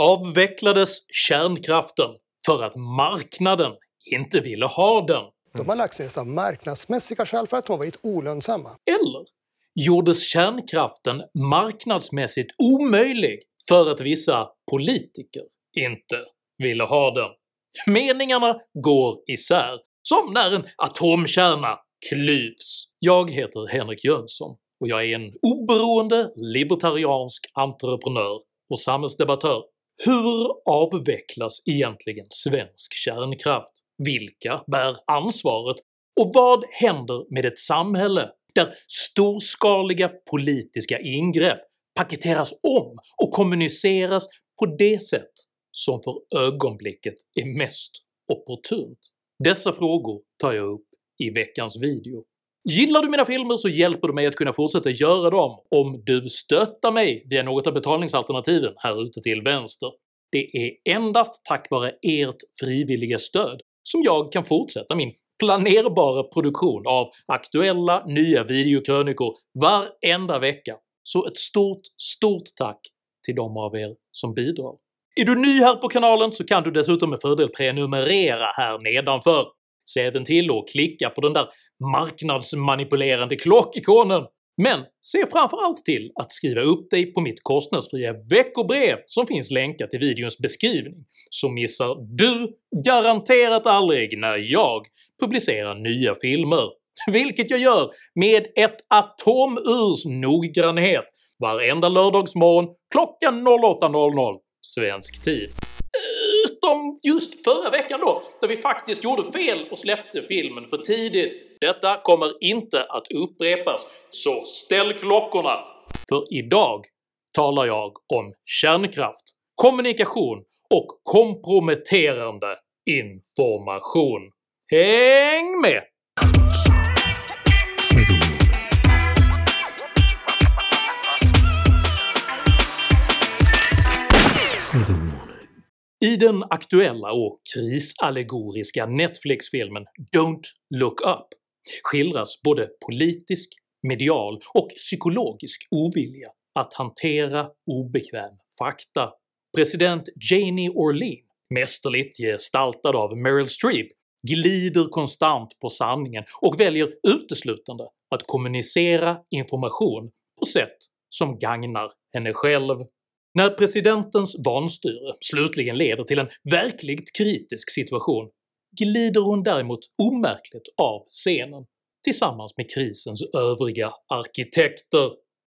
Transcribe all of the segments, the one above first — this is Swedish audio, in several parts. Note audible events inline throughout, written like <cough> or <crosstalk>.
avvecklades kärnkraften för att marknaden inte ville ha den. De har lagts ner av marknadsmässiga skäl för att de har varit olönsamma. Eller gjordes kärnkraften marknadsmässigt omöjlig för att vissa politiker inte ville ha den. Meningarna går isär, som när en atomkärna klyvs. Jag heter Henrik Jönsson och jag är en oberoende libertariansk entreprenör och samhällsdebattör. Hur avvecklas egentligen svensk kärnkraft? Vilka bär ansvaret? Och vad händer med ett samhälle där storskaliga politiska ingrepp paketeras om och kommuniceras på det sätt som för ögonblicket är mest opportunt? Dessa frågor tar jag upp i veckans video. Gillar du mina filmer så hjälper du mig att kunna fortsätta göra dem om du stöttar mig via något av betalningsalternativen här ute till vänster. Det är endast tack vare ert frivilliga stöd som jag kan fortsätta min planerbara produktion av aktuella nya videokrönikor varenda vecka, så ett stort, stort tack till de av er som bidrar. Är du ny här på kanalen så kan du dessutom med fördel prenumerera här nedanför. Se även till att klicka på den där marknadsmanipulerande klockikonen. Men se framförallt till att skriva upp dig på mitt kostnadsfria veckobrev som finns länkat i videons beskrivning, så missar du garanterat aldrig när jag publicerar nya filmer, vilket jag gör med ett atomurs noggrannhet varenda lördagsmorgon klockan 08.00 svensk tid. Utom just förra veckan då, där vi faktiskt gjorde fel och släppte filmen för tidigt. Detta kommer inte att upprepas, så ställ klockorna! För idag talar jag om kärnkraft, kommunikation och komprometterande information. Häng med! I den aktuella och krisallegoriska Netflix-filmen “Don't look up” skildras både politisk, medial och psykologisk ovilja att hantera obekväm fakta. President Janie Orlean, mästerligt gestaltad av Meryl Streep, glider konstant på sanningen och väljer uteslutande att kommunicera information på sätt som gagnar henne själv. När presidentens vanstyre slutligen leder till en verkligt kritisk situation glider hon däremot omärkligt av scenen tillsammans med krisens övriga arkitekter.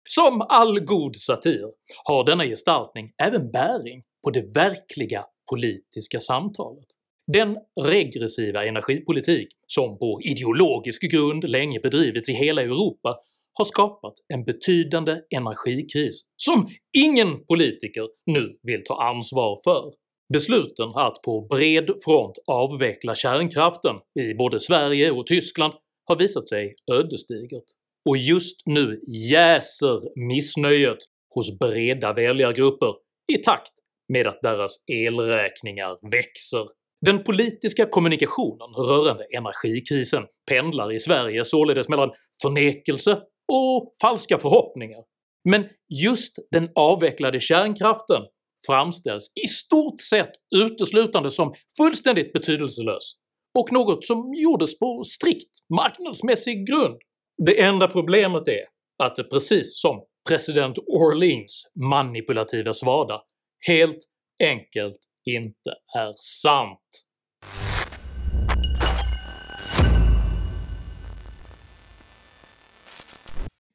Som all god satir har denna gestaltning även bäring på det verkliga politiska samtalet. Den regressiva energipolitik som på ideologisk grund länge bedrivits i hela Europa har skapat en betydande energikris som ingen politiker nu vill ta ansvar för. Besluten att på bred front avveckla kärnkraften i både Sverige och Tyskland har visat sig ödesdigert, och just nu jäser missnöjet hos breda väljargrupper i takt med att deras elräkningar växer. Den politiska kommunikationen rörande energikrisen pendlar i Sverige således mellan förnekelse och falska förhoppningar, men just den avvecklade kärnkraften framställs i stort sett uteslutande som fullständigt betydelselös och något som gjordes på strikt marknadsmässig grund. Det enda problemet är att det precis som president Orleans manipulativa svada helt enkelt inte är sant.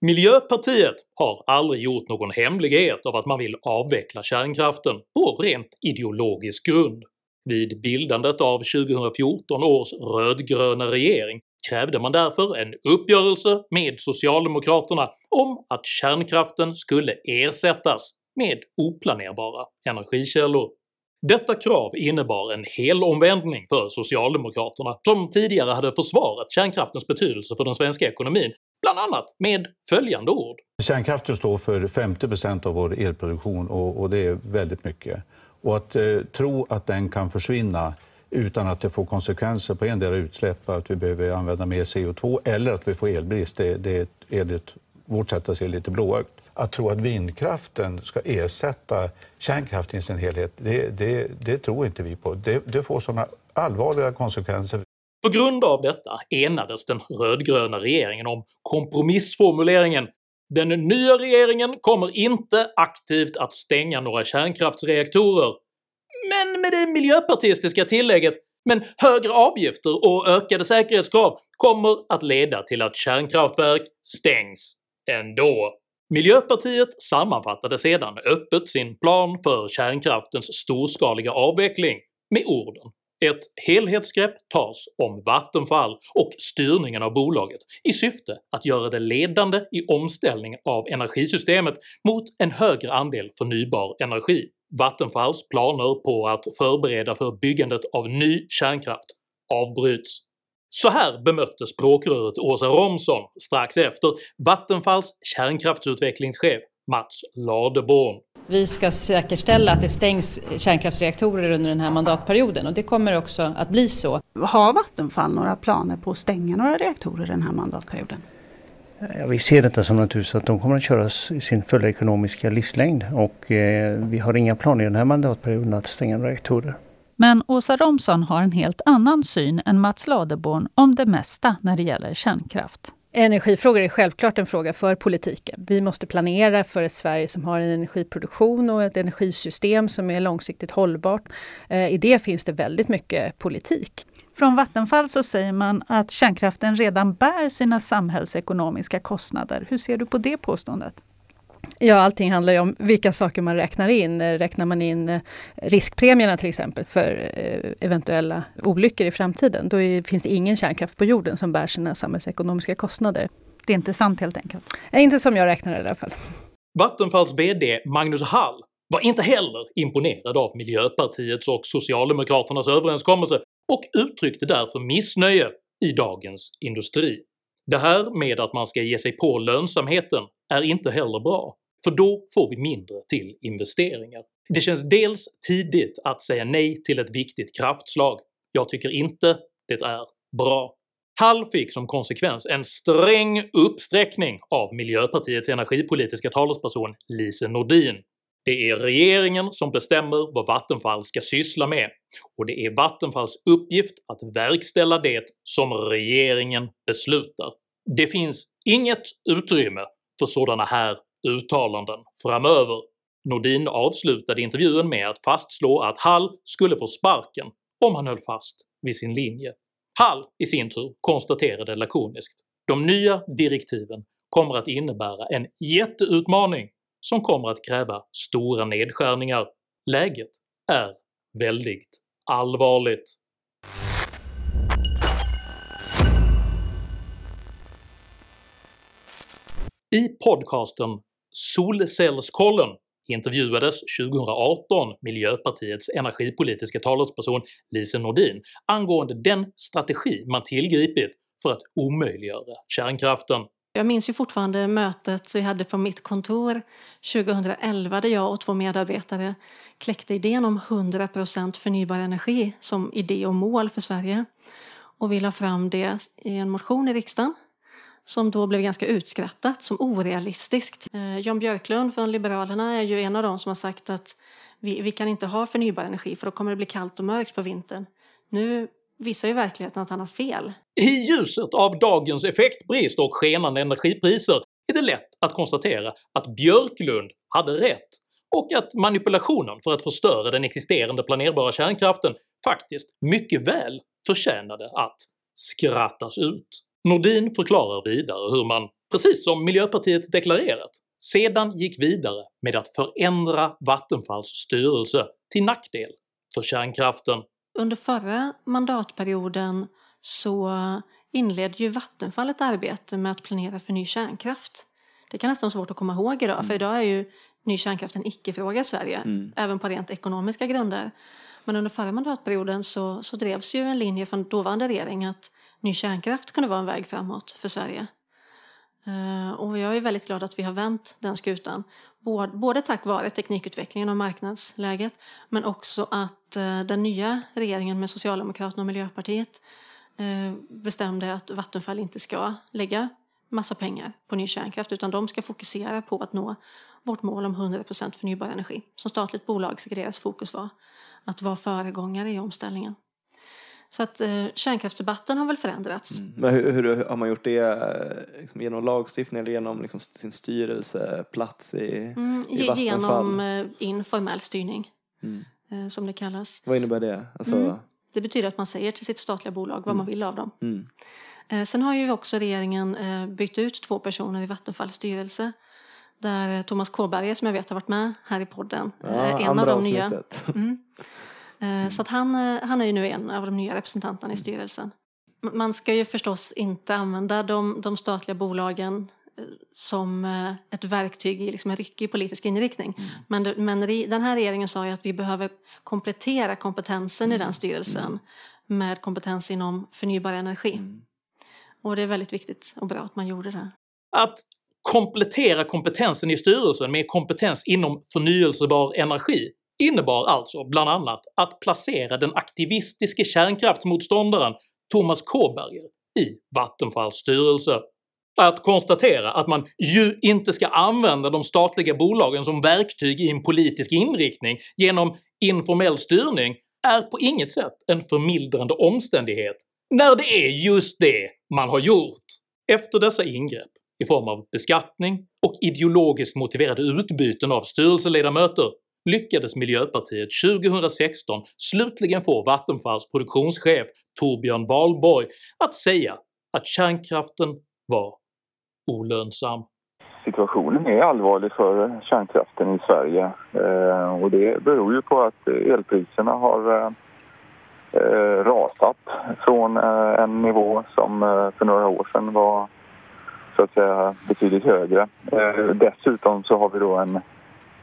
Miljöpartiet har aldrig gjort någon hemlighet av att man vill avveckla kärnkraften på rent ideologisk grund. Vid bildandet av 2014 års rödgröna regering krävde man därför en uppgörelse med socialdemokraterna om att kärnkraften skulle ersättas med oplanerbara energikällor. Detta krav innebar en helomvändning för socialdemokraterna som tidigare hade försvarat kärnkraftens betydelse för den svenska ekonomin bland annat med följande ord. Kärnkraften står för 50% av vår elproduktion och, och, det är väldigt mycket. Och att eh, tro att den kan försvinna utan att det får konsekvenser på endera utsläpp, att vi behöver använda mer CO2 eller att vi får elbrist, det, det är enligt vårt sätt att se lite blåögt. att tro att vindkraften ska ersätta kärnkraften i sin helhet, det, det, det tror inte vi på. Det, det får sådana allvarliga konsekvenser. På grund av detta enades den rödgröna regeringen om kompromissformuleringen. “Den nya regeringen kommer inte aktivt att stänga några kärnkraftsreaktorer” men med det miljöpartistiska tillägget “men högre avgifter och ökade säkerhetskrav kommer att leda till att kärnkraftverk stängs ändå”. Miljöpartiet sammanfattade sedan öppet sin plan för kärnkraftens storskaliga avveckling med orden. “Ett helhetsgrepp tas om Vattenfall och styrningen av bolaget i syfte att göra det ledande i omställningen av energisystemet mot en högre andel förnybar energi. Vattenfalls planer på att förbereda för byggandet av ny kärnkraft avbryts. Så här bemötte språkröret Åsa Romson strax efter Vattenfalls kärnkraftsutvecklingschef Mats Ladeborn. Vi ska säkerställa att det stängs kärnkraftsreaktorer under den här mandatperioden och det kommer också att bli så. Har Vattenfall några planer på att stänga några reaktorer den här mandatperioden? Ja, vi ser detta som naturligtvis att de kommer att köras i sin fulla ekonomiska livslängd och eh, vi har inga planer i den här mandatperioden att stänga reaktorer. Men Åsa Romson har en helt annan syn än Mats Ladeborn om det mesta när det gäller kärnkraft. Energifrågor är självklart en fråga för politiken. Vi måste planera för ett Sverige som har en energiproduktion och ett energisystem som är långsiktigt hållbart. Eh, I det finns det väldigt mycket politik. Från Vattenfall så säger man att kärnkraften redan bär sina samhällsekonomiska kostnader. Hur ser du på det påståendet? Ja, allting handlar ju om vilka saker man räknar in. Räknar man in eh, riskpremierna till exempel för eh, eventuella olyckor i framtiden, då finns det ingen kärnkraft på jorden som bär sina samhällsekonomiska kostnader. Det är inte sant helt enkelt? Inte som jag räknar i alla fall. Vattenfalls VD Magnus Hall var inte heller imponerad av Miljöpartiets och Socialdemokraternas överenskommelse och uttryckte därför missnöje i Dagens Industri. Det här med att man ska ge sig på lönsamheten är inte heller bra, för då får vi mindre till investeringar. Det känns dels tidigt att säga nej till ett viktigt kraftslag, jag tycker inte det är bra. Hall fick som konsekvens en sträng uppsträckning av Miljöpartiets energipolitiska talesperson Lise Nordin. Det är regeringen som bestämmer vad Vattenfall ska syssla med, och det är Vattenfalls uppgift att verkställa det som regeringen beslutar. Det finns inget utrymme för sådana här uttalanden framöver. Nordin avslutade intervjun med att fastslå att Hall skulle få sparken om han höll fast vid sin linje. Hall i sin tur konstaterade lakoniskt “De nya direktiven kommer att innebära en jätteutmaning som kommer att kräva stora nedskärningar. Läget är väldigt allvarligt.” I podcasten “Solcellskollen” intervjuades 2018 Miljöpartiets energipolitiska talesperson Lise Nordin angående den strategi man tillgripit för att omöjliggöra kärnkraften. Jag minns ju fortfarande mötet vi hade på mitt kontor 2011 där jag och två medarbetare kläckte idén om 100% förnybar energi som idé och mål för Sverige. Och vi la fram det i en motion i riksdagen som då blev ganska utskrattat som orealistiskt. Eh, Jan Björklund från Liberalerna är ju en av dem som har sagt att vi, vi kan inte ha förnybar energi för då kommer det bli kallt och mörkt på vintern. Nu visar ju verkligheten att han har fel. I ljuset av dagens effektbrist och skenande energipriser är det lätt att konstatera att Björklund hade rätt och att manipulationen för att förstöra den existerande planerbara kärnkraften faktiskt mycket väl förtjänade att skrattas ut. Nordin förklarar vidare hur man, precis som Miljöpartiet deklarerat, sedan gick vidare med att förändra Vattenfalls styrelse till nackdel för kärnkraften. Under förra mandatperioden så inledde ju Vattenfall ett arbete med att planera för ny kärnkraft. Det kan nästan vara svårt att komma ihåg idag, mm. för idag är ju ny kärnkraft en icke-fråga i Sverige, mm. även på rent ekonomiska grunder. Men under förra mandatperioden så, så drevs ju en linje från dåvarande regering att ny kärnkraft kunde vara en väg framåt för Sverige. Eh, och jag är väldigt glad att vi har vänt den skutan. Både tack vare teknikutvecklingen och marknadsläget men också att eh, den nya regeringen med Socialdemokraterna och Miljöpartiet eh, bestämde att Vattenfall inte ska lägga massa pengar på ny kärnkraft utan de ska fokusera på att nå vårt mål om 100% förnybar energi. Som statligt bolag ska deras fokus vara att vara föregångare i omställningen. Så att eh, kärnkraftsdebatten har väl förändrats. Mm. Men hur, hur, har man gjort det eh, liksom, genom lagstiftning eller genom liksom, sin styrelseplats i, mm, i Vattenfall? Genom eh, informell styrning, mm. eh, som det kallas. Vad innebär det? Alltså... Mm. Det betyder att man säger till sitt statliga bolag vad man Mm. vill av dem. Mm. Eh, sen har ju också regeringen eh, bytt ut två personer i Vattenfalls styrelse. Där eh, Thomas Kåberger, som jag vet har varit med här i podden, Ja, en av de nya. <laughs> Mm. Eh, Så att han, eh, han är ju nu en av de nya representanterna i styrelsen. M- Man ska ju förstås inte använda de, de statliga bolagen eh, som ett verktyg i liksom en ryckig politisk inriktning. Men, det, men re- den här regeringen sa ju att vi behöver komplettera kompetensen i den styrelsen med kompetens inom förnybar energi. Och det är väldigt viktigt och bra att man gjorde det. Att komplettera kompetensen i styrelsen med kompetens inom förnyelsebar energi innebar alltså bland annat att placera den aktivistiske kärnkraftsmotståndaren Thomas Kåberger i Vattenfalls styrelse. Att konstatera att man ju inte ska använda de statliga bolagen som verktyg i en politisk inriktning genom informell styrning är på inget sätt en förmildrande omständighet, när det är just det man har gjort. Efter dessa ingrepp i form av beskattning och ideologiskt motiverade utbyten av styrelseledamöter lyckades Miljöpartiet 2016 slutligen få Vattenfalls produktionschef Torbjörn Wahlborg att säga att kärnkraften var olönsam. Situationen är allvarlig för kärnkraften i Sverige eh, och det beror ju på att elpriserna har eh, rasat från eh, en nivå som för några år sedan var så att säga betydligt högre. Dessutom så har vi då en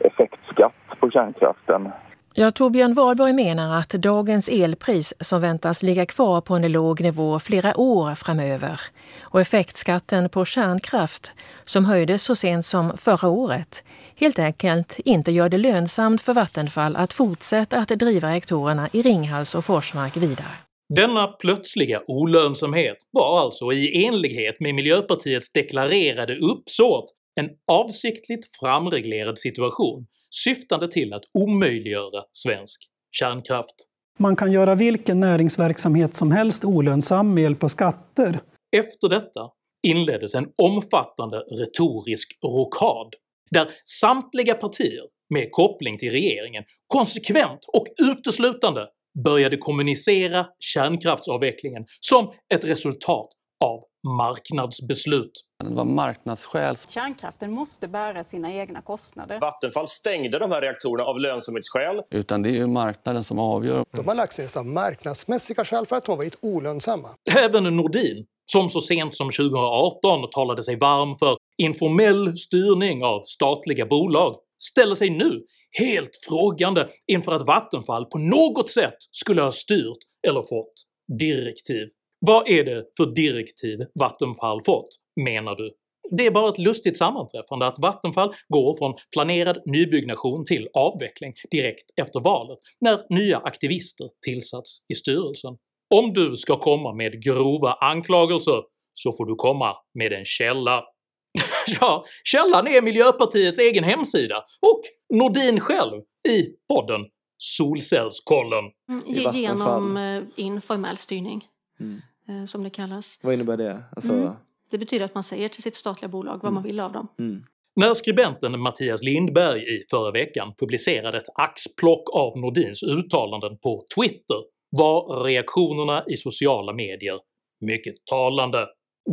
effektskatt på kärnkraften Ja, Torbjörn Wahlborg menar att dagens elpris som väntas ligga kvar på en låg nivå flera år framöver och effektskatten på kärnkraft som höjdes så sent som förra året helt enkelt inte gör det lönsamt för Vattenfall att fortsätta att driva reaktorerna i Ringhals och Forsmark vidare. Denna plötsliga olönsamhet var alltså i enlighet med Miljöpartiets deklarerade uppsåt en avsiktligt framreglerad situation syftande till att omöjliggöra svensk kärnkraft. Man kan göra vilken näringsverksamhet som helst olönsam med hjälp av skatter. Efter detta inleddes en omfattande retorisk rokad där samtliga partier med koppling till regeringen konsekvent och uteslutande började kommunicera kärnkraftsavvecklingen som ett resultat av marknadsbeslut. Det var marknadsskäl. Kärnkraften måste bära sina egna kostnader. Vattenfall stängde de här reaktorerna av lönsamhetsskäl. Utan det är ju marknaden som avgör. De har lagt sig av marknadsmässiga skäl för att de har varit olönsamma. Även Nordin, som så sent som 2018 talade sig varm för informell styrning av statliga bolag, ställer sig nu helt frågande inför att Vattenfall på något sätt skulle ha styrt eller fått direktiv. Vad är det för direktiv Vattenfall fått, menar du? Det är bara ett lustigt sammanträffande att Vattenfall går från planerad nybyggnation till avveckling direkt efter valet, när nya aktivister tillsatts i styrelsen. Om du ska komma med grova anklagelser så får du komma med en källa. <laughs> ja, källan är Miljöpartiets egen hemsida och Nordin själv i podden Solcellskollen. Mm. Genom eh, informell styrning, Mm. Eh, som det kallas. Vad innebär det? Alltså, Mm. Det betyder att man säger till sitt statliga bolag vad man vill av dem. mm. När skribenten Mattias Lindberg i förra veckan publicerade ett axplock av Nordins uttalanden på Twitter var reaktionerna i sociala medier mycket talande.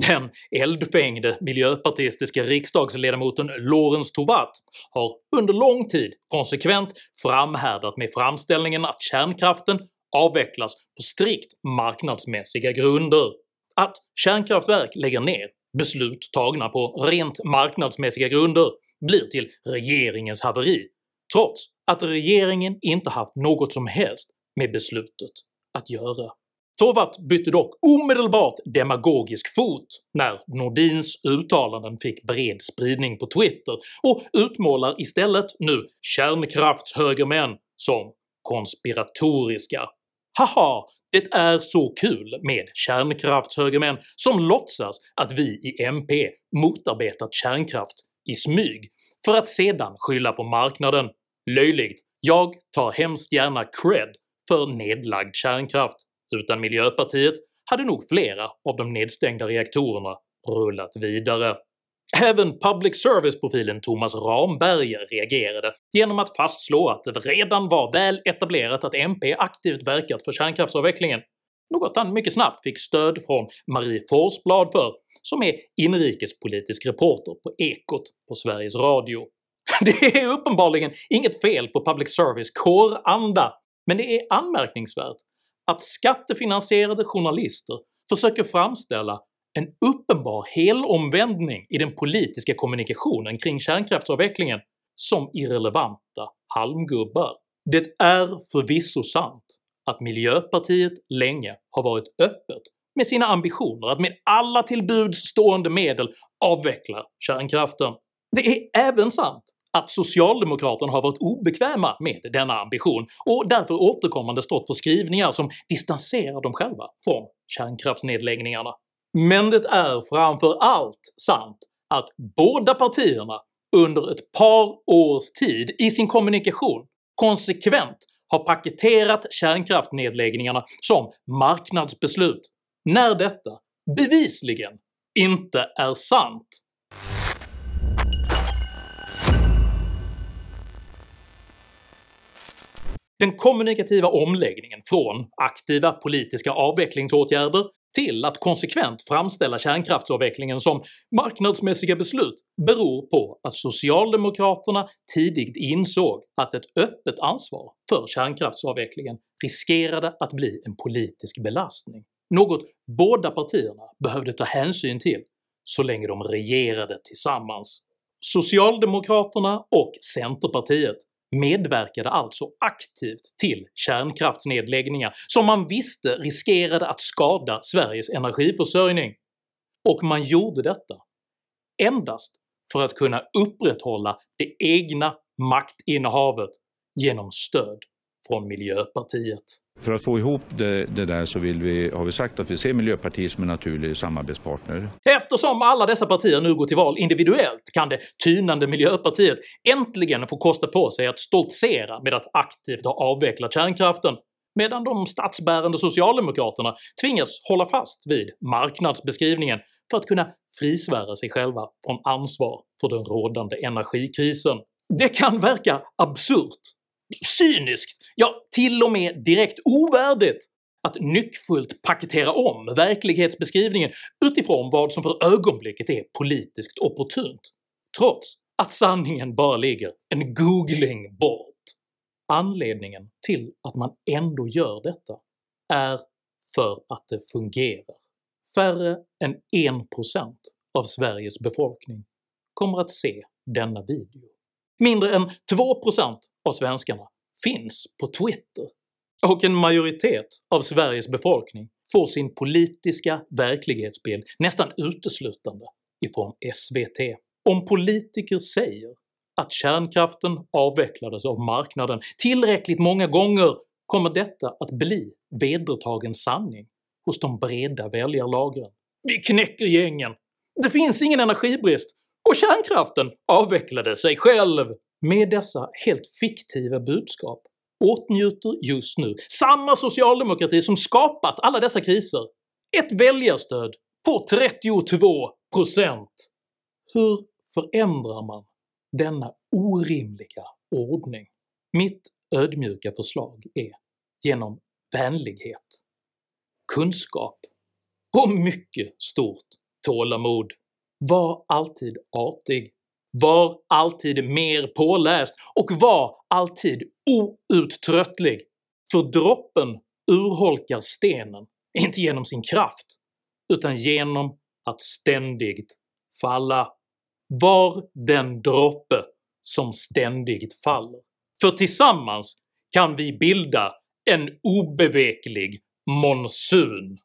Den eldfängde miljöpartistiska riksdagsledamoten Lorentz Tovatt har under lång tid konsekvent framhärdat med framställningen att kärnkraften avvecklas på strikt marknadsmässiga grunder. Att kärnkraftverk lägger ner beslut tagna på rent marknadsmässiga grunder blir till regeringens haveri, trots att regeringen inte haft något som helst med beslutet att göra. Tovatt bytte dock omedelbart demagogisk fot när Nordins uttalanden fick bred spridning på Twitter och utmålar istället nu kärnkraftshögermän som konspiratoriska. Haha, Det är så kul med kärnkraftshögermän som låtsas att vi i MP motarbetat kärnkraft i smyg för att sedan skylla på marknaden. Löjligt. Jag tar hemskt gärna cred för nedlagd kärnkraft. Utan Miljöpartiet hade nog flera av de nedstängda reaktorerna rullat vidare. Även public service-profilen Thomas Ramberger reagerade genom att fastslå att det redan var väl etablerat att MP aktivt verkat för kärnkraftsavvecklingen, något han mycket snabbt fick stöd från Marie Forsblad för, som är inrikespolitisk reporter på Ekot på Sveriges Radio. <laughs> Det är uppenbarligen inget fel på public service kåranda, men det är anmärkningsvärt att skattefinansierade journalister försöker framställa en uppenbar helomvändning i den politiska kommunikationen kring kärnkraftsavvecklingen som irrelevanta halmgubbar. Det är förvisso sant att miljöpartiet länge har varit öppet med sina ambitioner att med alla till buds stående medel avveckla kärnkraften. Det är även sant att socialdemokraterna har varit obekväma med denna ambition och därför återkommande stått för skrivningar som distanserar dem själva från kärnkraftsnedläggningarna. Men det är framför allt sant att båda partierna under ett par års tid i sin kommunikation konsekvent har paketerat kärnkraftnedläggningarna som marknadsbeslut, när detta bevisligen inte är sant. Den kommunikativa omläggningen från aktiva politiska avvecklingsåtgärder till att konsekvent framställa kärnkraftsavvecklingen som marknadsmässiga beslut beror på att socialdemokraterna tidigt insåg att ett öppet ansvar för kärnkraftsavvecklingen riskerade att bli en politisk belastning, något båda partierna behövde ta hänsyn till så länge de regerade tillsammans. Socialdemokraterna och Centerpartiet medverkade alltså aktivt till kärnkraftsnedläggningar som man visste riskerade att skada Sveriges energiförsörjning, och man gjorde detta endast för att kunna upprätthålla det egna maktinnehavet genom stöd från Miljöpartiet. För att få ihop det, det där så vill vi, har vi sagt att vi ser Miljöpartiet som en naturlig samarbetspartner. Eftersom alla dessa partier nu går till val individuellt kan det tynande Miljöpartiet äntligen få kosta på sig att stoltsera med att aktivt ha avvecklat kärnkraften, medan de statsbärande socialdemokraterna tvingas hålla fast vid marknadsbeskrivningen för att kunna frisvära sig själva från ansvar för den rådande energikrisen. Det kan verka absurt, cyniskt, ja till och med direkt ovärdigt att nyckfullt paketera om verklighetsbeskrivningen utifrån vad som för ögonblicket är politiskt opportunt, trots att sanningen bara ligger en googling bort. Anledningen till att man ändå gör detta är för att det fungerar. Färre än 1% av Sveriges befolkning kommer att se denna video. Mindre än 2% av svenskarna finns på Twitter, och en majoritet av Sveriges befolkning får sin politiska verklighetsbild nästan uteslutande ifrån SVT. Om politiker säger att kärnkraften avvecklades av marknaden tillräckligt många gånger kommer detta att bli vedertagen sanning hos de breda väljarlagren. Vi knäcker gängen! Det finns ingen energibrist och kärnkraften avvecklade sig själv! Med dessa helt fiktiva budskap åtnjuter just nu samma socialdemokrati som skapat alla dessa kriser ett väljarstöd på 32%! Hur förändrar man denna orimliga ordning? Mitt ödmjuka förslag är genom vänlighet, kunskap och mycket stort tålamod. Var alltid artig. Var alltid mer påläst. Och var alltid outtröttlig, för droppen urholkar stenen, inte genom sin kraft, utan genom att ständigt falla. Var den droppe som ständigt faller, för tillsammans kan vi bilda en obeveklig monsun.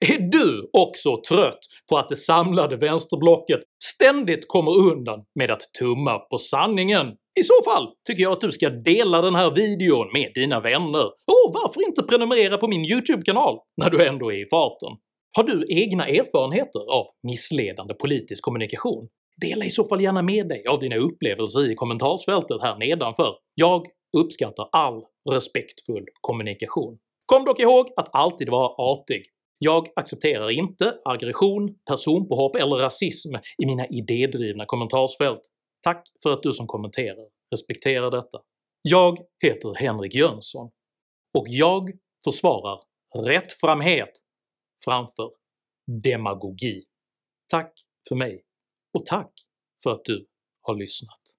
Är du också trött på att det samlade vänsterblocket ständigt kommer undan med att tumma på sanningen? I så fall tycker jag att du ska dela den här videon med dina vänner, och varför inte prenumerera på min YouTube-kanal när du ändå är i farten? Har du egna erfarenheter av missledande politisk kommunikation? Dela i så fall gärna med dig av dina upplevelser i kommentarsfältet här nedanför. Jag uppskattar all respektfull kommunikation. Kom dock ihåg att alltid vara artig. Jag accepterar inte aggression, personpåhopp eller rasism i mina idédrivna kommentarsfält. Tack för att du som kommenterar respekterar detta. Jag heter Henrik Jönsson, och jag försvarar rättframhet framför demagogi. Tack för mig, och tack för att du har lyssnat.